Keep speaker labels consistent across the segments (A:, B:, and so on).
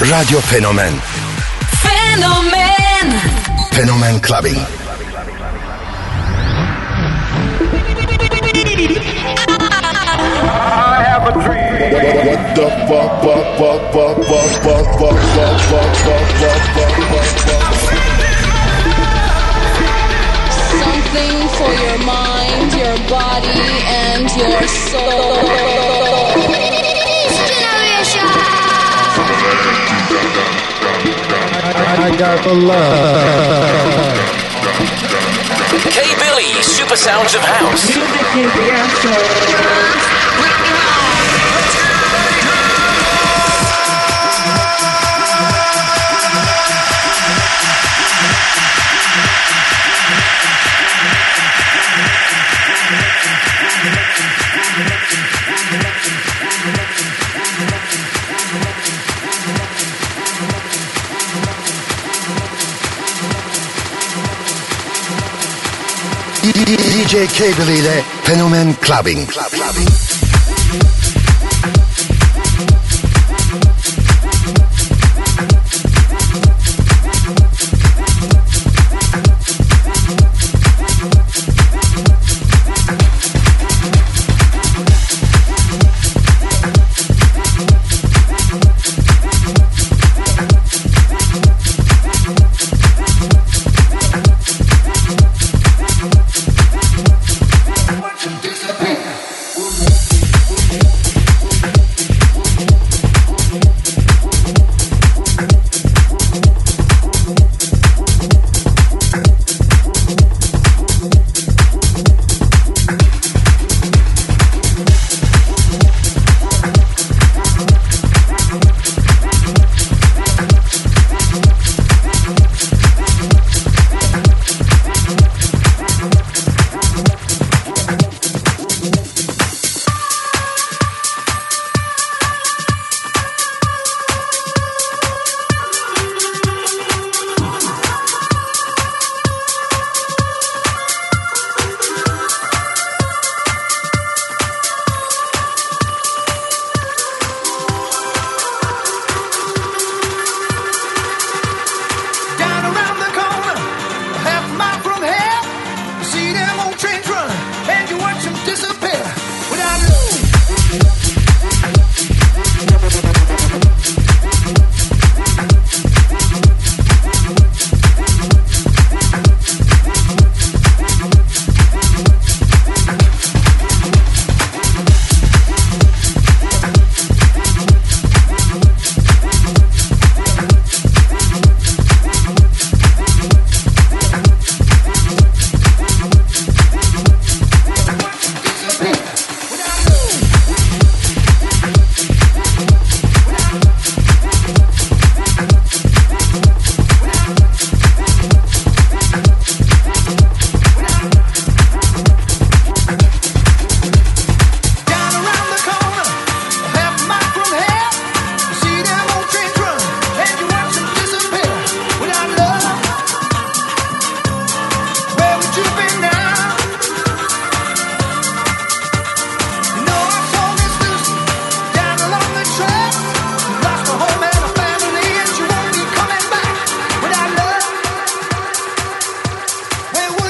A: Radio Fenomen
B: Fenomen
A: Fenomen Clubbing.
C: I have a dream. What the fuck, fuck, fuck, fuck, fuck, fuck, fuck, fuck, fuck, fuck, fuck, fuck, fuck, fuck.
D: Something for your mind, your body, and your soul.
E: Got the love.
F: K Billy, Super Sounds of House.
A: DJ Cable ile Clubbing. Clubbing.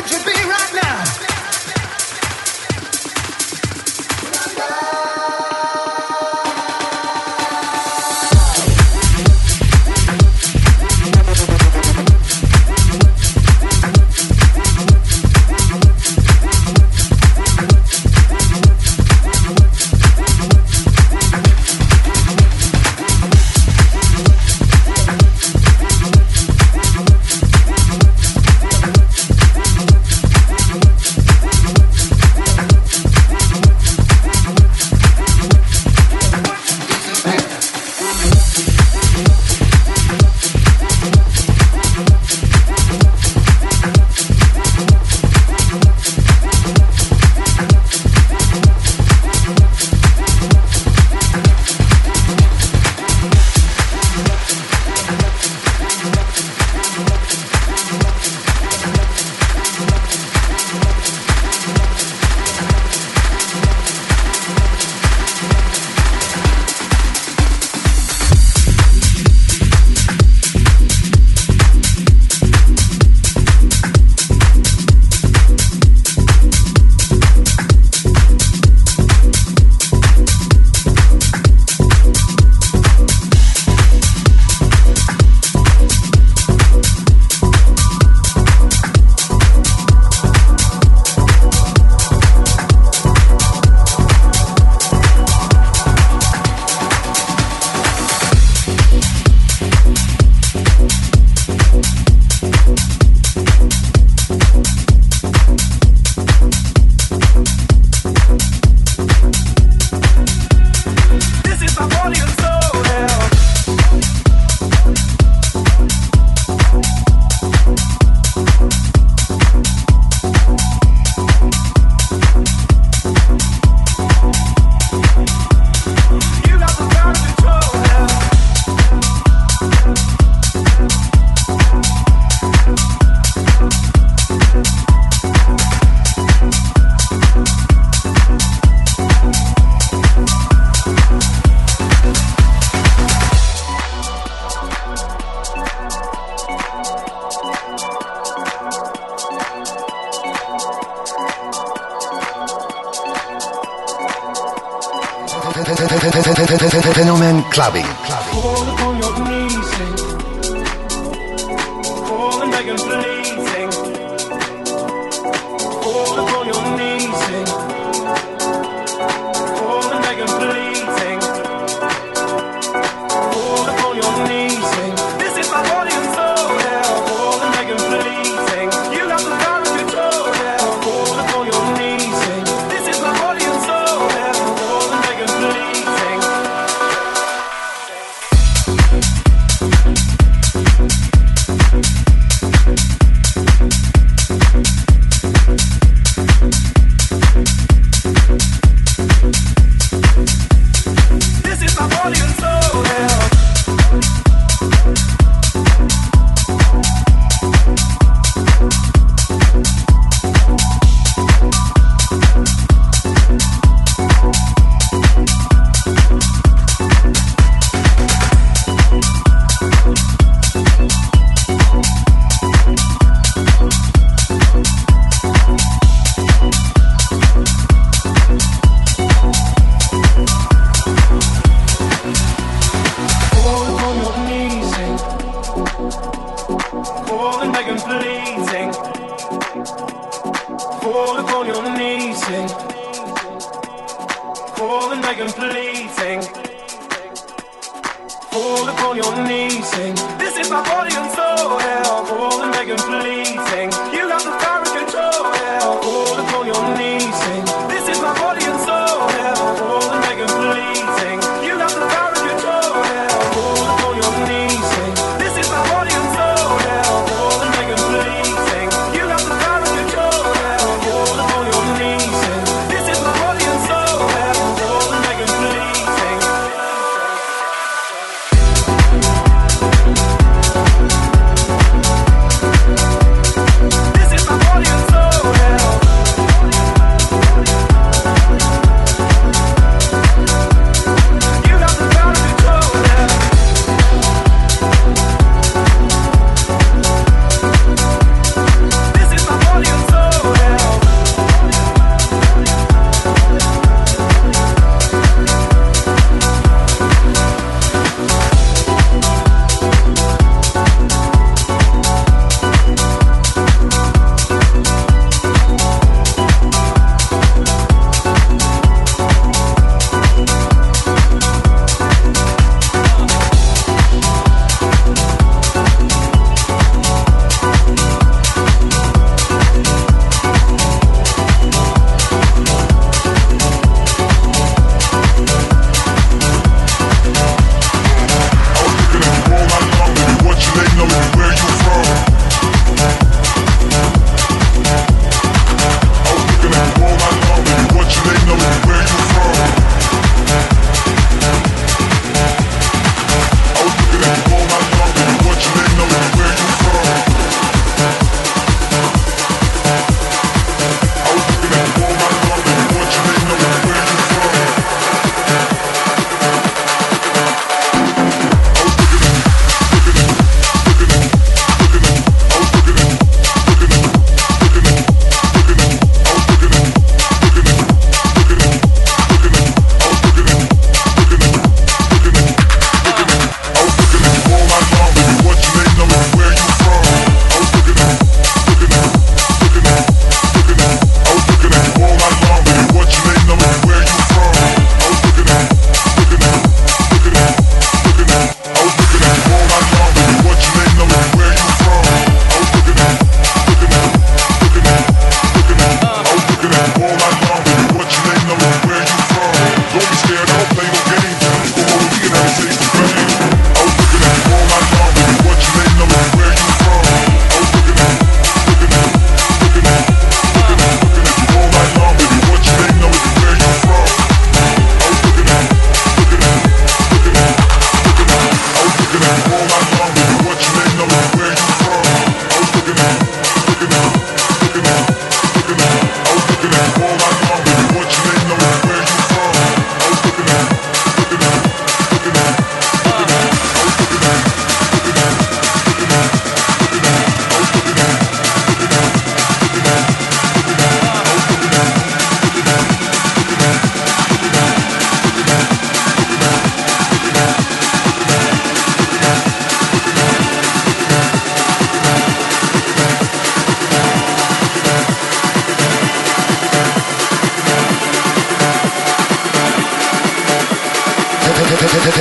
G: should be right.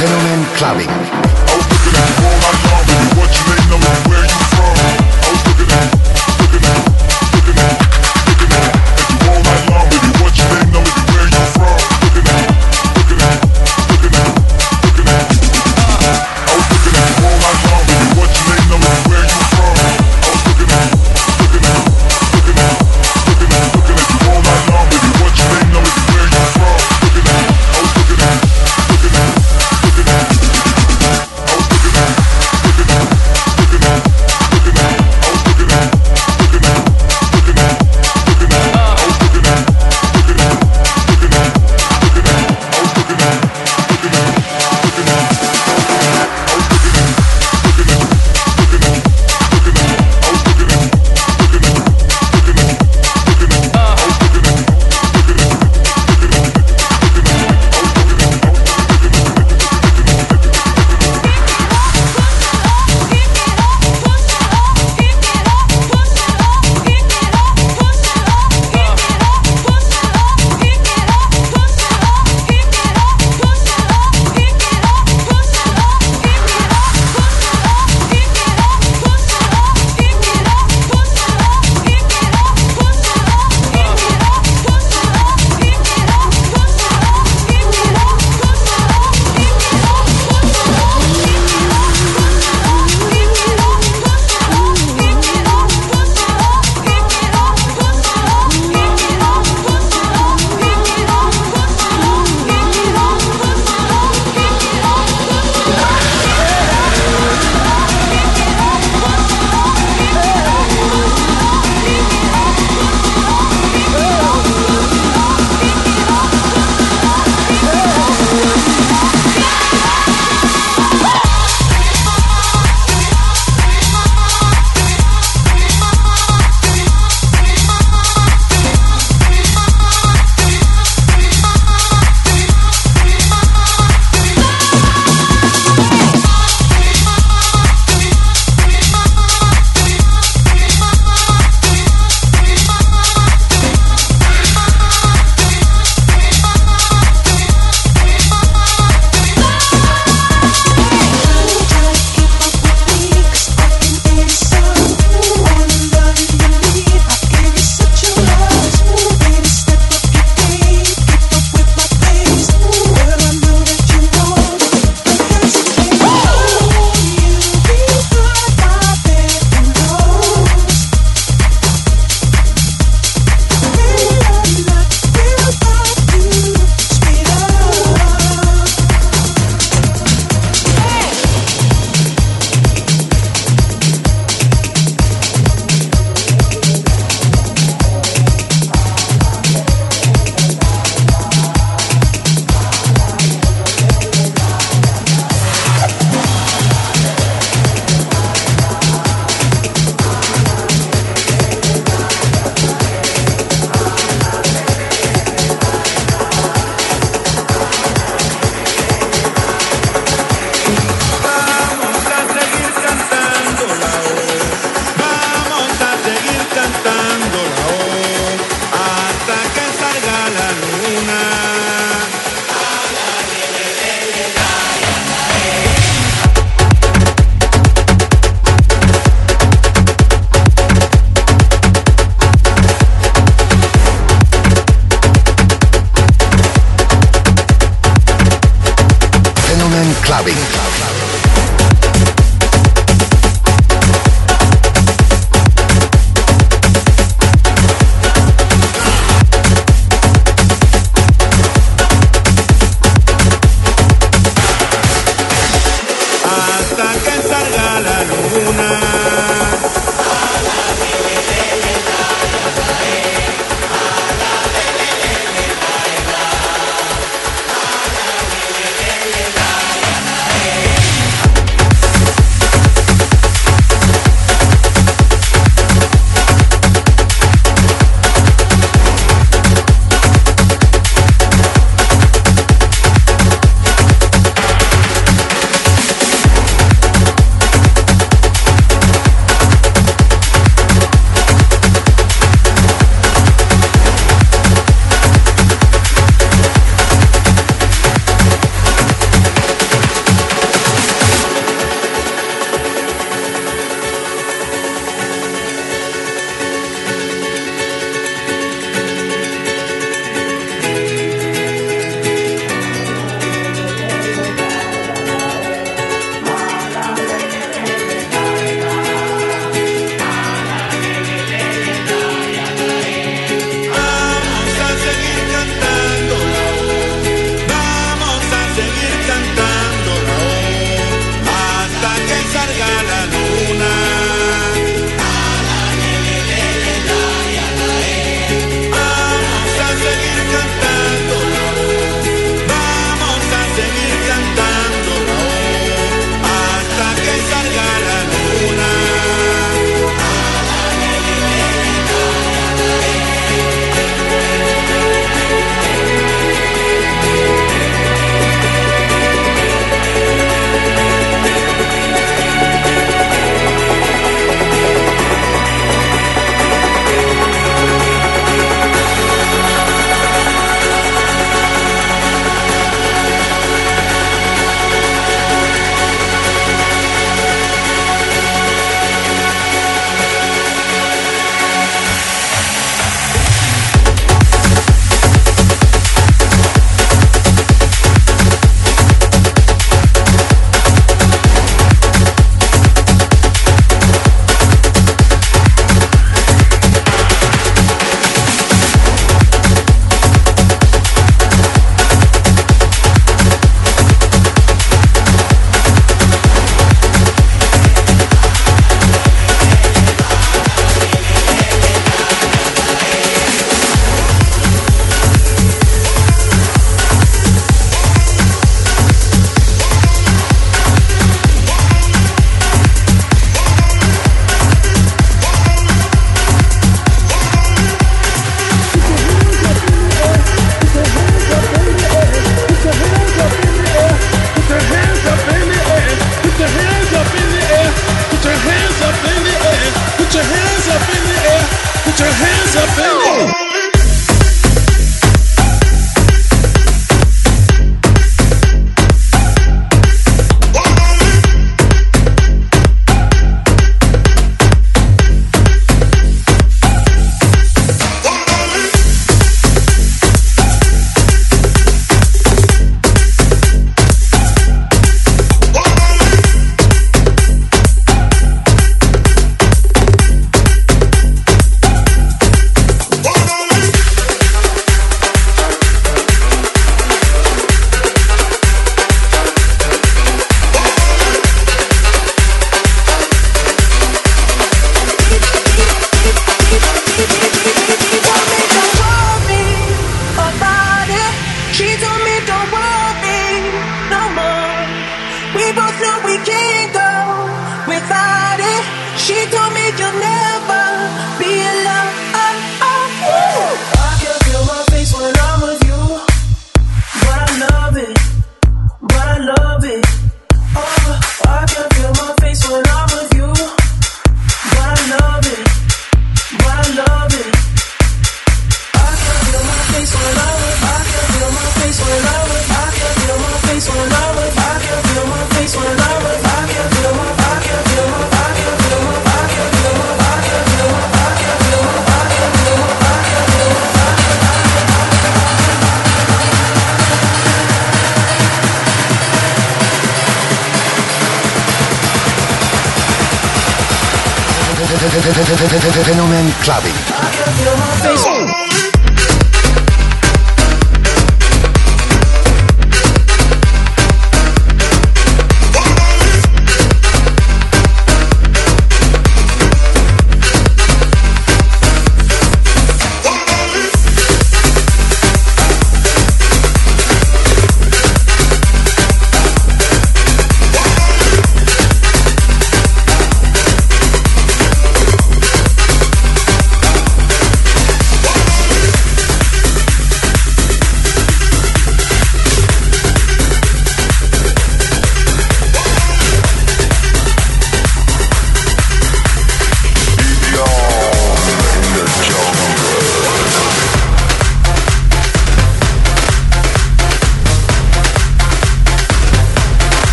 G: Fenomen
H: Clubbing.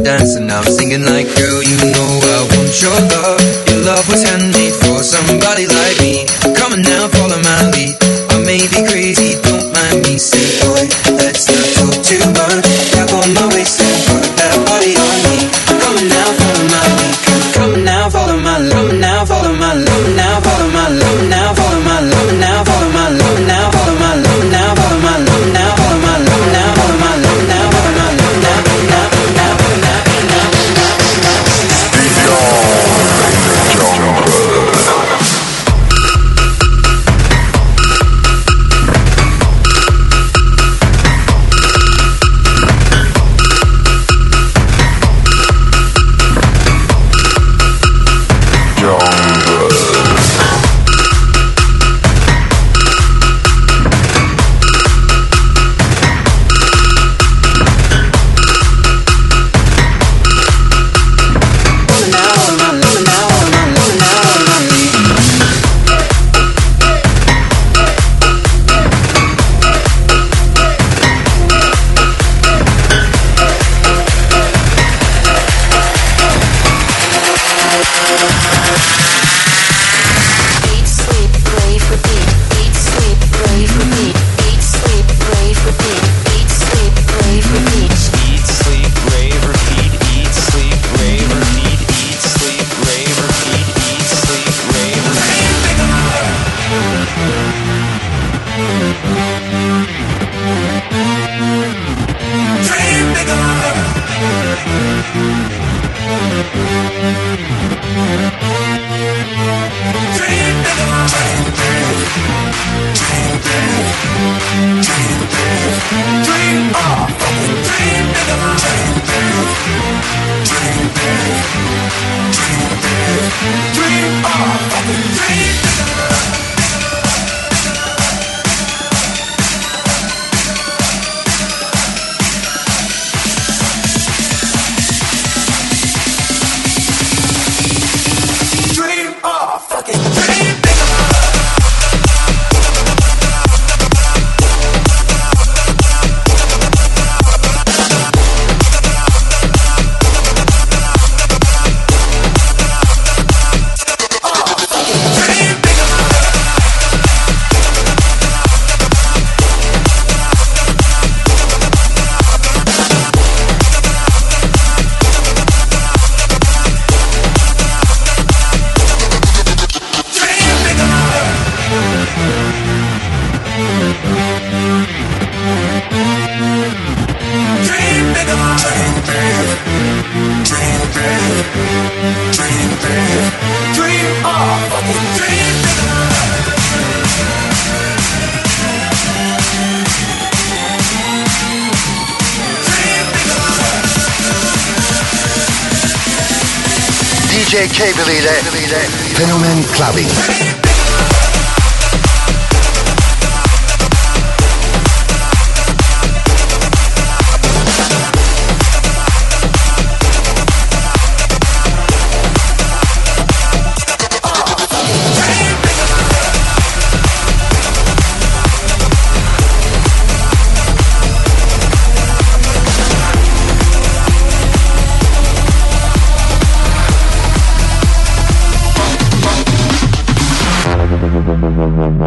I: dancing now, singing like, girl, you know I want your love. Your love was handmade for somebody. Dream on, dream, nigga. Dream
J: big, dream big, dream dream on, dream. clubbing.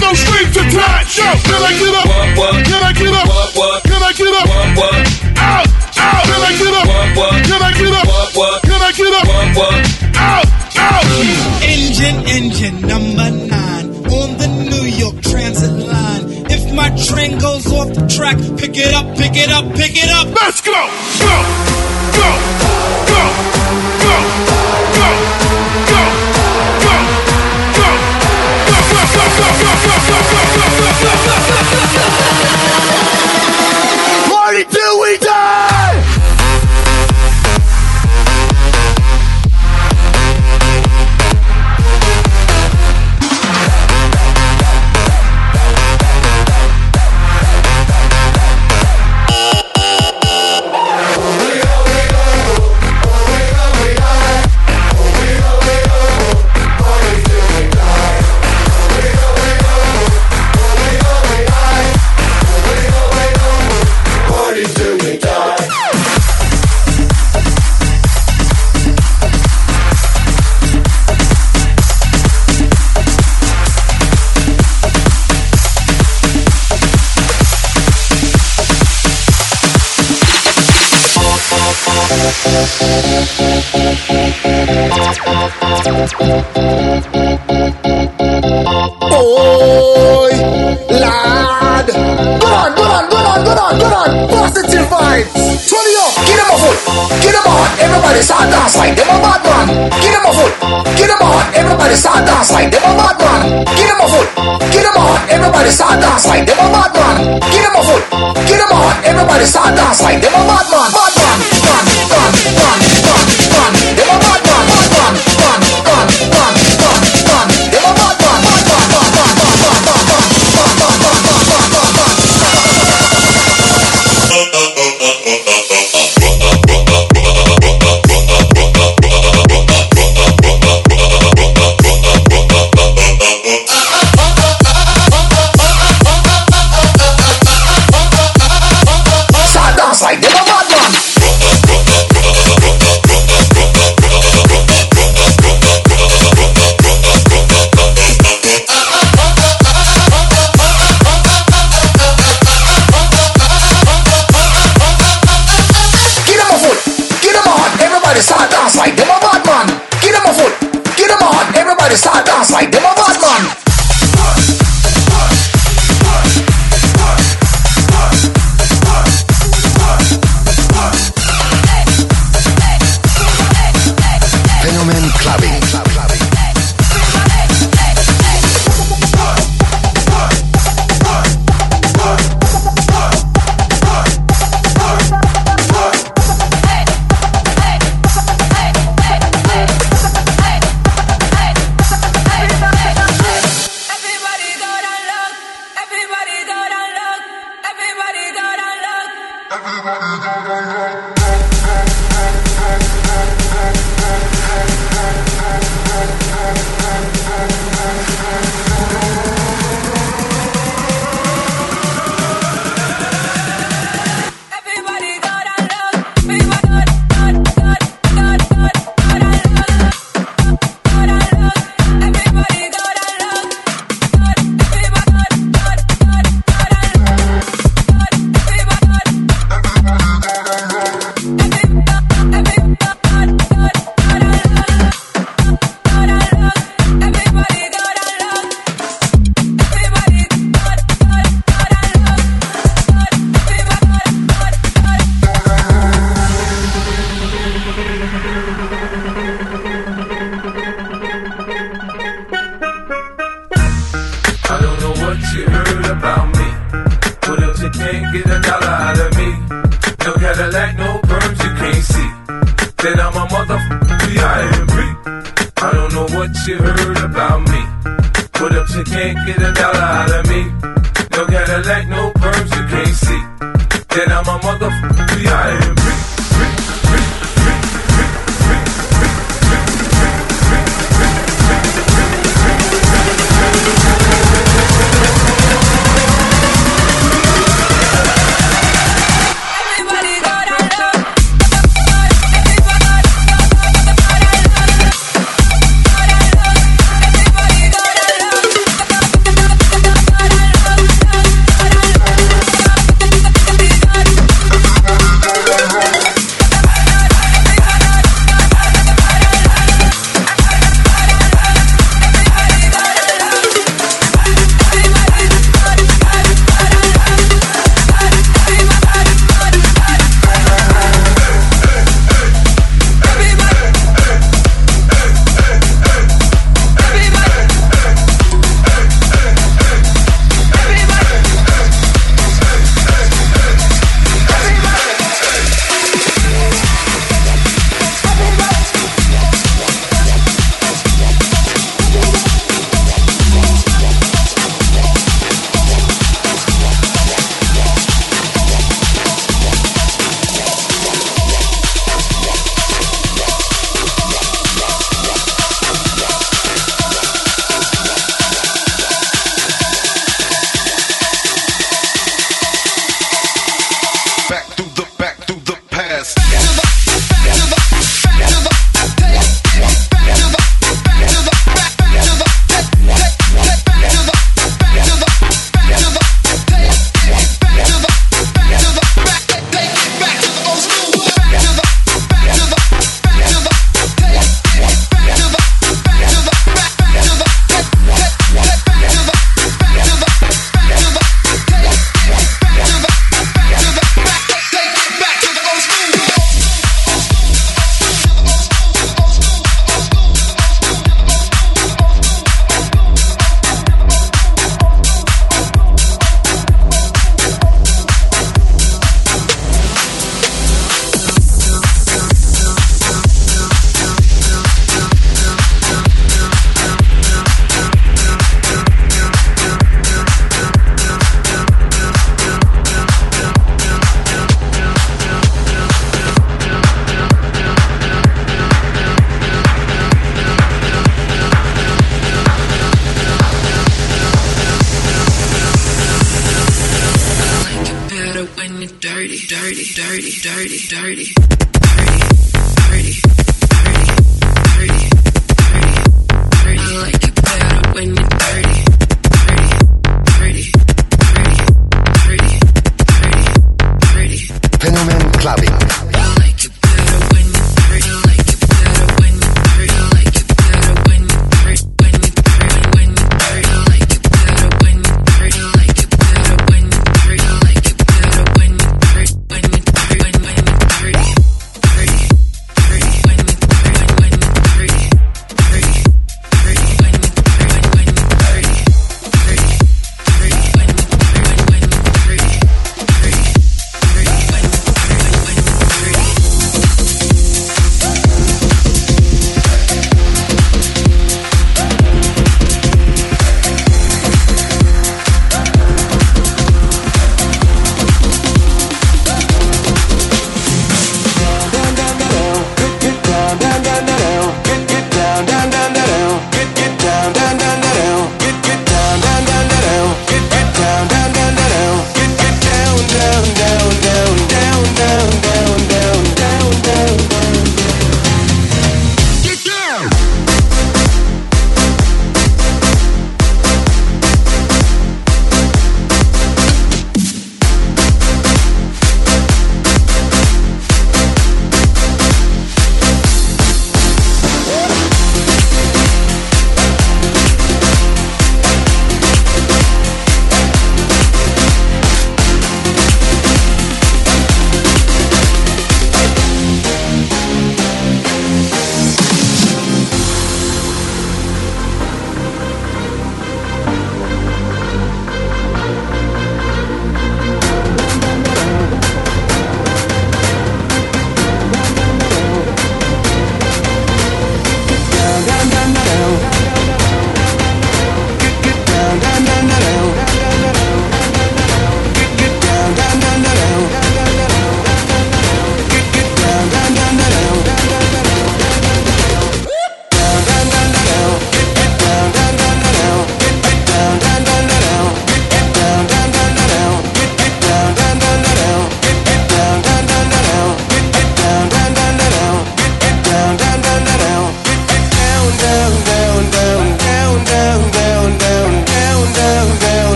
J: no strings attached. Yo, can I get up? Can I get up? Can I get up? Out, out. Can I get up? Can I get up? Can I get up? Out, out. Engine,
K: engine number
L: nine on the New York Transit line. If my train goes off the track, pick it up, pick it up, pick it up. Let's
K: go. man, give them a foot, give them a hot, everybody start dance like them a bad man. Give them a foot, give them a hot, everybody start dance like them a bad man. Bad man, bad man, bad man, bad man, man, man.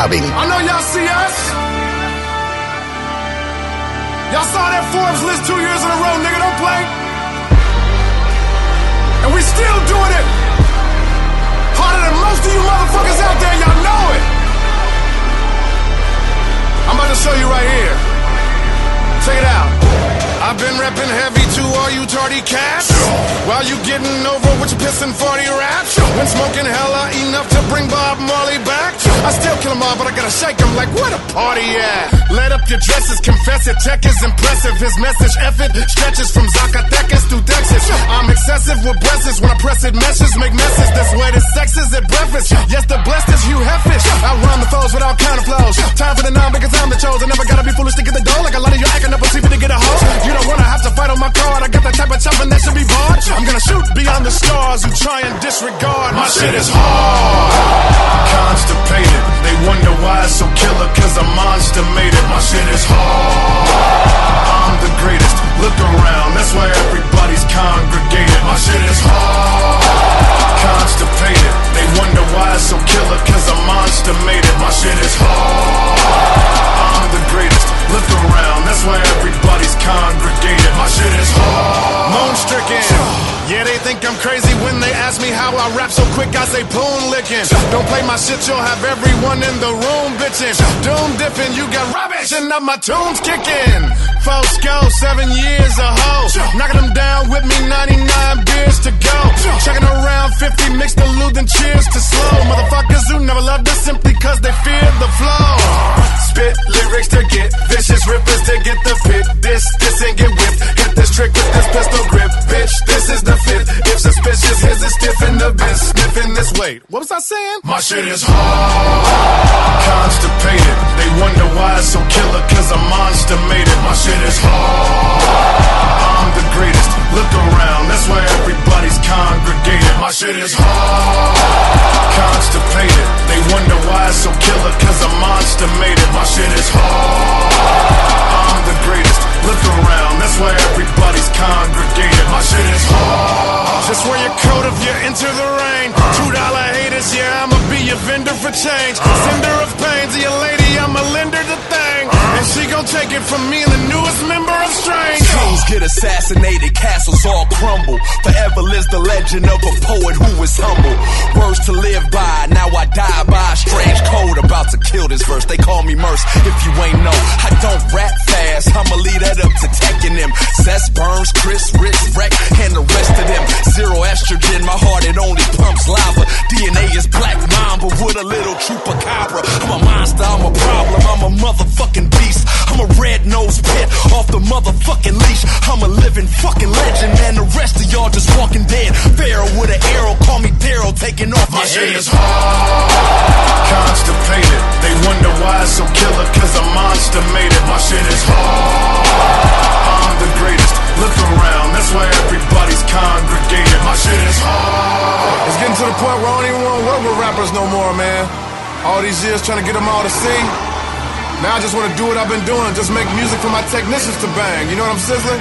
M: Clubbing.
G: I know
N: y'all see us. Y'all saw that Forbes list two years in a row, nigga. Don't play. And we still doing it. Harder than most of you motherfuckers out there. Y'all know it. I'm about to show you right here. Check it out. I've been repping heavy to all you tardy cats. While you getting over with your pissing 40 raps. Been smoking hella enough to bring Bob Marley back. I still kill kill 'em all, but I gotta shake 'em. Like what the party at? Let up your dresses, confess it. Tech is impressive. His message effort stretches from Zacatecas to Texas. I'm excessive with breasts when I press it. Meshes make messes. That's where the sex is at breakfast. Yes, the blessed is Hugh Heffish. I run the foes with all kind of flows. Time for the non because I'm the chosen. Never gotta be foolish to get the dough. Like a lot of you acting up a TV to get a hoe. You don't wanna have to fight on my card. I got that type of chopping that should be barred. I'm gonna shoot beyond the stars who try and disregard. My shit is hard. Constipated. They wonder why it's so killer, cause I'm monster made it. My shit is hard. I'm the greatest. Look around, that's why everybody's congregated. My shit is hard. Constipated. They wonder why it's so killer, cause I'm monster made it. My shit is hard. I'm the greatest. Look around, that's why everybody's congregated. My shit is hard. Moan stricken. Yeah, they think I'm crazy when they ask me how I rap rap so quick, I say poon licking. Don't play my shit, you'll have everyone in the room bitching. Doom dipping, you got rubbish, and now my tunes kicking. Folks go, seven years a hoe. Knocking them down with me, 99 beers to go. Checking around 50, mixed Weight. What was I saying? My shit is hard. Constipated. They wonder why it's so killer, cause a monster made it. My shit is hard. I'm the greatest. Look around, that's why everybody's congregated. My shit is hard. Constipated. They wonder why it's so killer, cause a monster made it. My shit is hard. I'm the greatest. Look around, that's why everybody's congregated. My shit is hard. Just wear your coat if you enter the rain. Two dollar haters, yeah, I'ma be your vendor for change. Sender of pain to your lady, I'ma lend her the thing. And she gon' take it from me the newest member of Strange.
O: Kings get assassinated, castles all crumble. Forever lives the legend of a poet who is humble. Words to live by, now I die by a strange code. About to kill this verse, they call me Murs. If you ain't know, I don't rap fast, I'ma lead that up to taking them. Cess Bernz, Krizz, Rittz, Wreck, and the rest of them. Zero estrogen, my heart it only pumps lava. DNA is black mamba with a little chupacabra. I'm a monster, I'm a problem, I'm a motherfucking beast. I'm a red nosed pit off the motherfucking leash. I'm a living fucking legend, man. The rest of y'all just walking dead. Pharaoh with an arrow, call me Daryl, taking off
N: My
O: your
N: shit
O: head.
N: is hard. Constipated. They wonder why it's so killer, cause a monster made it. My shit is hard. I'm the greatest. Look around, that's why everybody's congregated. My shit is hard. It's getting to the point where I don't even want to work with rappers no more, man. All these years trying to get them all to see. Now I just want to do what I've been doing, just make music for my technicians to bang. You know what I'm sizzling?